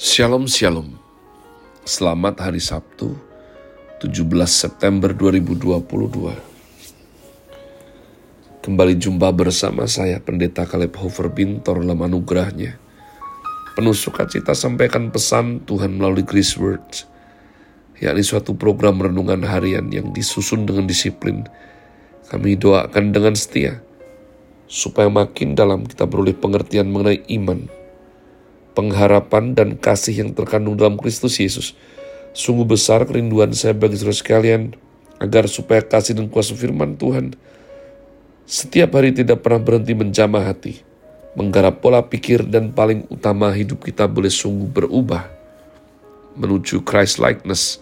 Shalom Shalom. Selamat hari Sabtu 17 September 2022 Kembali jumpa bersama saya Pendeta Kaleb Hofer Bintor dalam anugerahnya Penuh sukacita sampaikan pesan Tuhan melalui Grace Words yakni suatu program renungan harian yang disusun dengan disiplin. Kami doakan dengan setia supaya makin dalam kita beroleh pengertian mengenai iman pengharapan dan kasih yang terkandung dalam Kristus Yesus. Sungguh besar kerinduan saya bagi saudara sekalian, agar supaya kasih dan kuasa firman Tuhan setiap hari tidak pernah berhenti menjamah hati, menggarap pola pikir dan paling utama hidup kita boleh sungguh berubah menuju Christ likeness.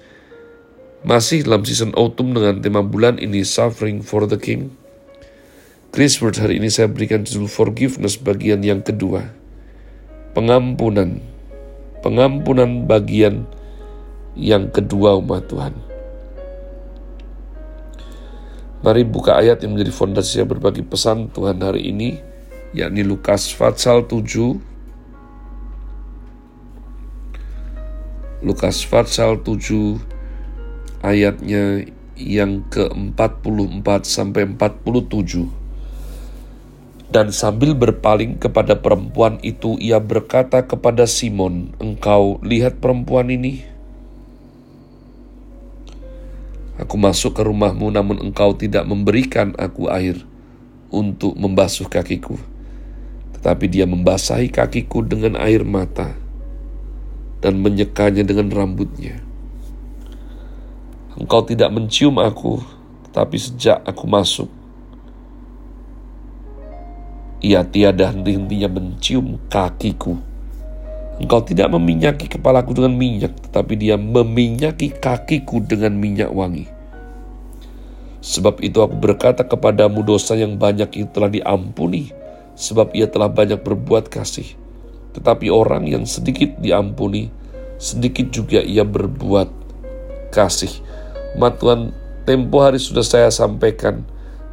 Masih dalam season autumn dengan tema bulan ini Suffering for the King. Chris Word hari ini saya berikan judul Forgiveness bagian yang kedua pengampunan. Pengampunan bagian yang kedua umat Tuhan. Mari buka ayat yang menjadi fondasi berbagi pesan Tuhan hari ini, yakni Lukas Fatsal 7. Lukas Fatsal 7 ayatnya yang ke-44 sampai 47. Dan sambil berpaling kepada perempuan itu, ia berkata kepada Simon, "Engkau lihat perempuan ini? Aku masuk ke rumahmu, namun engkau tidak memberikan aku air untuk membasuh kakiku, tetapi dia membasahi kakiku dengan air mata dan menyekanya dengan rambutnya. Engkau tidak mencium aku, tetapi sejak aku masuk, ia tiada henti-hentinya mencium kakiku. Engkau tidak meminyaki kepalaku dengan minyak, tetapi dia meminyaki kakiku dengan minyak wangi. Sebab itu aku berkata kepadamu dosa yang banyak itu telah diampuni, sebab ia telah banyak berbuat kasih. Tetapi orang yang sedikit diampuni, sedikit juga ia berbuat kasih. Matuan tempo hari sudah saya sampaikan,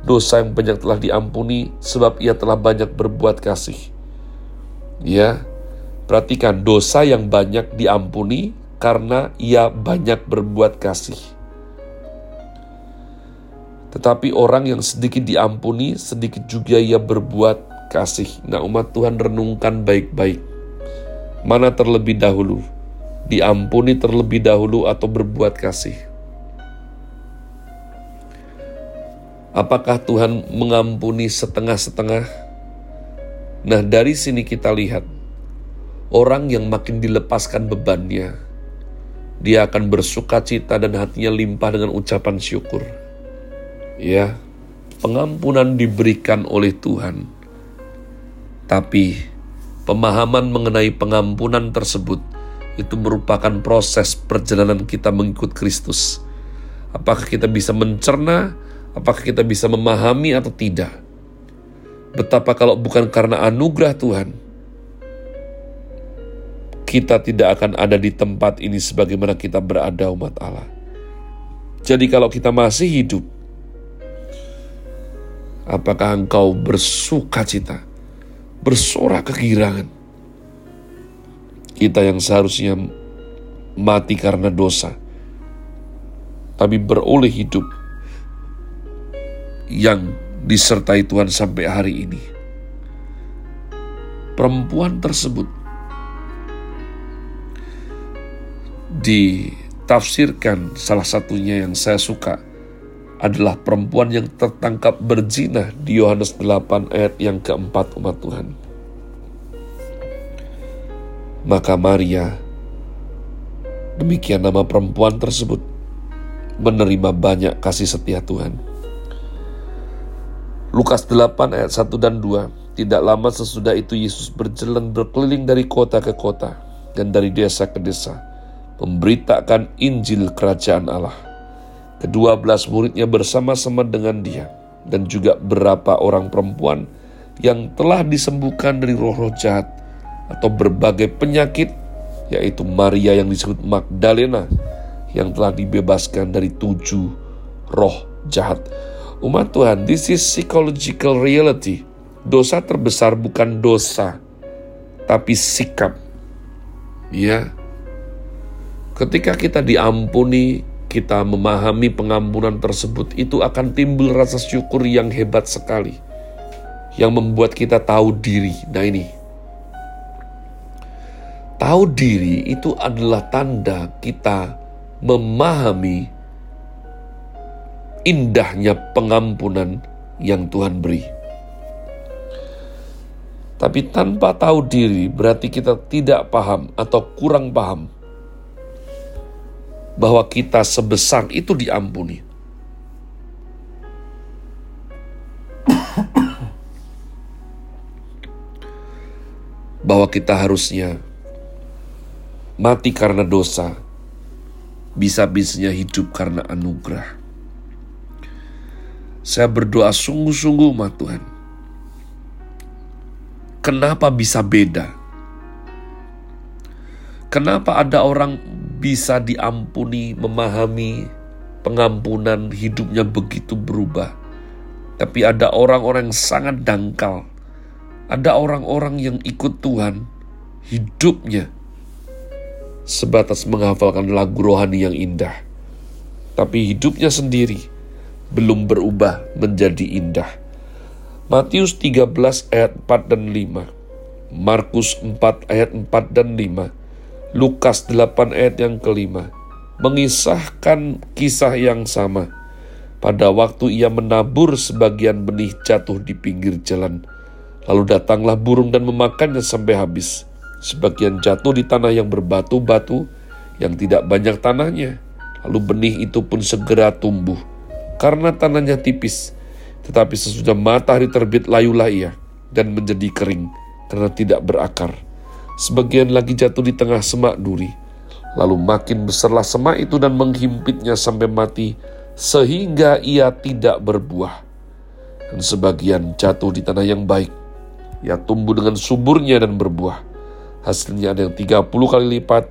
dosa yang banyak telah diampuni sebab ia telah banyak berbuat kasih. Ya, perhatikan dosa yang banyak diampuni karena ia banyak berbuat kasih. Tetapi orang yang sedikit diampuni, sedikit juga ia berbuat kasih. Nah umat Tuhan renungkan baik-baik. Mana terlebih dahulu? Diampuni terlebih dahulu atau berbuat kasih? Apakah Tuhan mengampuni setengah-setengah? Nah, dari sini kita lihat orang yang makin dilepaskan bebannya, dia akan bersuka cita dan hatinya limpah dengan ucapan syukur. Ya, pengampunan diberikan oleh Tuhan. Tapi pemahaman mengenai pengampunan tersebut itu merupakan proses perjalanan kita mengikut Kristus. Apakah kita bisa mencerna Apakah kita bisa memahami atau tidak? Betapa kalau bukan karena anugerah Tuhan, kita tidak akan ada di tempat ini sebagaimana kita berada umat Allah. Jadi kalau kita masih hidup, apakah engkau bersuka cita, bersorak kegirangan? Kita yang seharusnya mati karena dosa, tapi beroleh hidup yang disertai Tuhan sampai hari ini. Perempuan tersebut ditafsirkan salah satunya yang saya suka adalah perempuan yang tertangkap berzina di Yohanes 8 ayat yang keempat umat Tuhan. Maka Maria, demikian nama perempuan tersebut, menerima banyak kasih setia Tuhan. Lukas 8 ayat 1 dan 2. Tidak lama sesudah itu Yesus berjalan berkeliling dari kota ke kota dan dari desa ke desa, memberitakan Injil Kerajaan Allah. Kedua belas muridnya bersama-sama dengan dia dan juga berapa orang perempuan yang telah disembuhkan dari roh-roh jahat atau berbagai penyakit, yaitu Maria yang disebut Magdalena yang telah dibebaskan dari tujuh roh jahat. Umat Tuhan, this is psychological reality. Dosa terbesar bukan dosa, tapi sikap. Ya. Ketika kita diampuni, kita memahami pengampunan tersebut, itu akan timbul rasa syukur yang hebat sekali. Yang membuat kita tahu diri. Nah ini, tahu diri itu adalah tanda kita memahami indahnya pengampunan yang Tuhan beri. Tapi tanpa tahu diri berarti kita tidak paham atau kurang paham bahwa kita sebesar itu diampuni. bahwa kita harusnya mati karena dosa, bisa-bisanya hidup karena anugerah. Saya berdoa sungguh-sungguh, Ma Tuhan, Kenapa bisa beda? Kenapa ada orang bisa diampuni, memahami pengampunan hidupnya begitu berubah? Tapi ada orang-orang yang sangat dangkal. Ada orang-orang yang ikut Tuhan, hidupnya sebatas menghafalkan lagu rohani yang indah. Tapi hidupnya sendiri belum berubah menjadi indah Matius 13 ayat 4 dan 5, Markus 4 ayat 4 dan 5, Lukas 8 ayat yang kelima, mengisahkan kisah yang sama. Pada waktu ia menabur sebagian benih jatuh di pinggir jalan, lalu datanglah burung dan memakannya sampai habis. Sebagian jatuh di tanah yang berbatu-batu, yang tidak banyak tanahnya. Lalu benih itu pun segera tumbuh, karena tanahnya tipis tetapi sesudah matahari terbit layulah ia dan menjadi kering karena tidak berakar. Sebagian lagi jatuh di tengah semak duri. Lalu makin besarlah semak itu dan menghimpitnya sampai mati sehingga ia tidak berbuah. Dan sebagian jatuh di tanah yang baik. Ia tumbuh dengan suburnya dan berbuah. Hasilnya ada yang 30 kali lipat,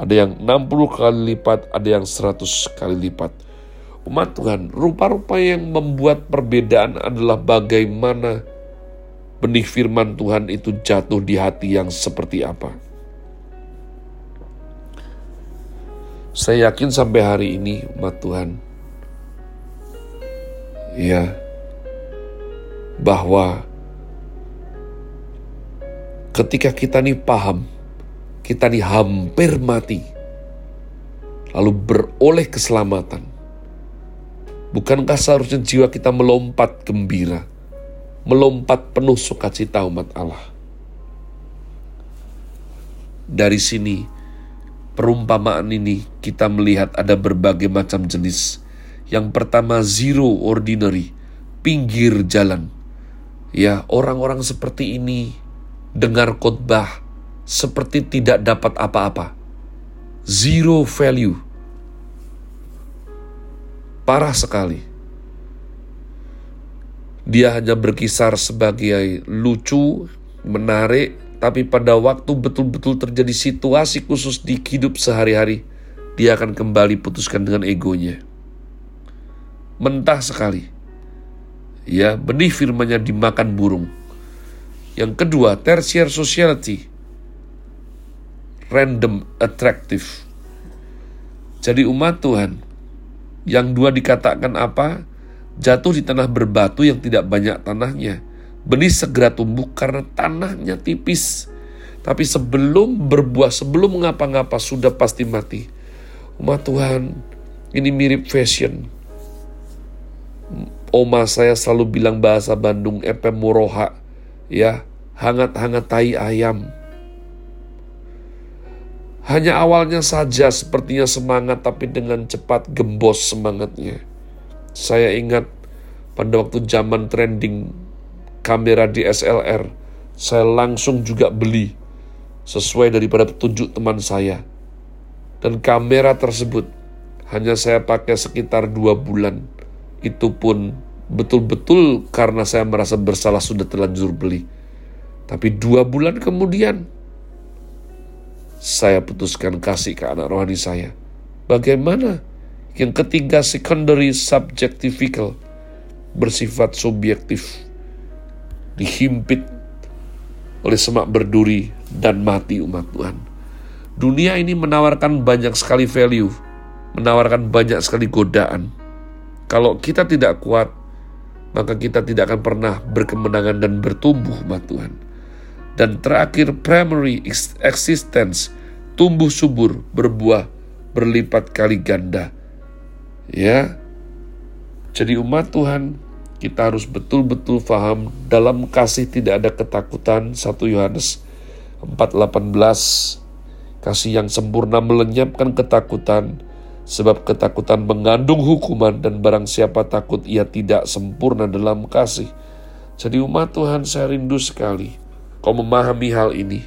ada yang 60 kali lipat, ada yang 100 kali lipat umat Tuhan, rupa-rupa yang membuat perbedaan adalah bagaimana benih firman Tuhan itu jatuh di hati yang seperti apa. Saya yakin sampai hari ini umat Tuhan, ya, bahwa ketika kita nih paham, kita nih hampir mati, lalu beroleh keselamatan, Bukankah seharusnya jiwa kita melompat gembira, melompat penuh sukacita umat Allah? Dari sini, perumpamaan ini kita melihat ada berbagai macam jenis. Yang pertama, zero ordinary, pinggir jalan. Ya, orang-orang seperti ini dengar khotbah seperti tidak dapat apa-apa. Zero value parah sekali. Dia hanya berkisar sebagai lucu, menarik, tapi pada waktu betul-betul terjadi situasi khusus di hidup sehari-hari, dia akan kembali putuskan dengan egonya. Mentah sekali. Ya, benih firmanya dimakan burung. Yang kedua, tertiary sociality. Random attractive. Jadi umat Tuhan, yang dua dikatakan apa? Jatuh di tanah berbatu yang tidak banyak tanahnya. Benih segera tumbuh karena tanahnya tipis. Tapi sebelum berbuah, sebelum mengapa-ngapa sudah pasti mati. Umat Tuhan, ini mirip fashion. Oma saya selalu bilang bahasa Bandung, epe moroha. Ya, hangat-hangat tai ayam hanya awalnya saja sepertinya semangat tapi dengan cepat gembos semangatnya. Saya ingat pada waktu zaman trending kamera DSLR, saya langsung juga beli sesuai daripada petunjuk teman saya. Dan kamera tersebut hanya saya pakai sekitar dua bulan. Itu pun betul-betul karena saya merasa bersalah sudah terlanjur beli. Tapi dua bulan kemudian saya putuskan kasih ke anak rohani saya. Bagaimana? Yang ketiga, secondary subjectifical, bersifat subjektif, dihimpit oleh semak berduri dan mati umat Tuhan. Dunia ini menawarkan banyak sekali value, menawarkan banyak sekali godaan. Kalau kita tidak kuat, maka kita tidak akan pernah berkemenangan dan bertumbuh, umat Tuhan. Dan terakhir, primary existence, tumbuh subur, berbuah, berlipat kali ganda. Ya, jadi umat Tuhan, kita harus betul-betul paham dalam kasih tidak ada ketakutan 1 Yohanes 4:18 Kasih yang sempurna melenyapkan ketakutan, sebab ketakutan mengandung hukuman dan barang siapa takut ia tidak sempurna dalam kasih. Jadi umat Tuhan saya rindu sekali kau memahami hal ini.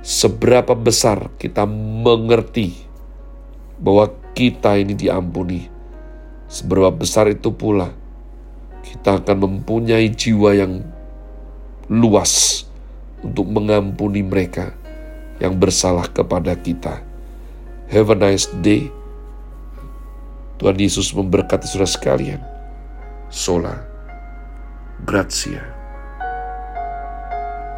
Seberapa besar kita mengerti bahwa kita ini diampuni. Seberapa besar itu pula kita akan mempunyai jiwa yang luas untuk mengampuni mereka yang bersalah kepada kita. Have a nice day. Tuhan Yesus memberkati saudara sekalian. Sola. Grazie.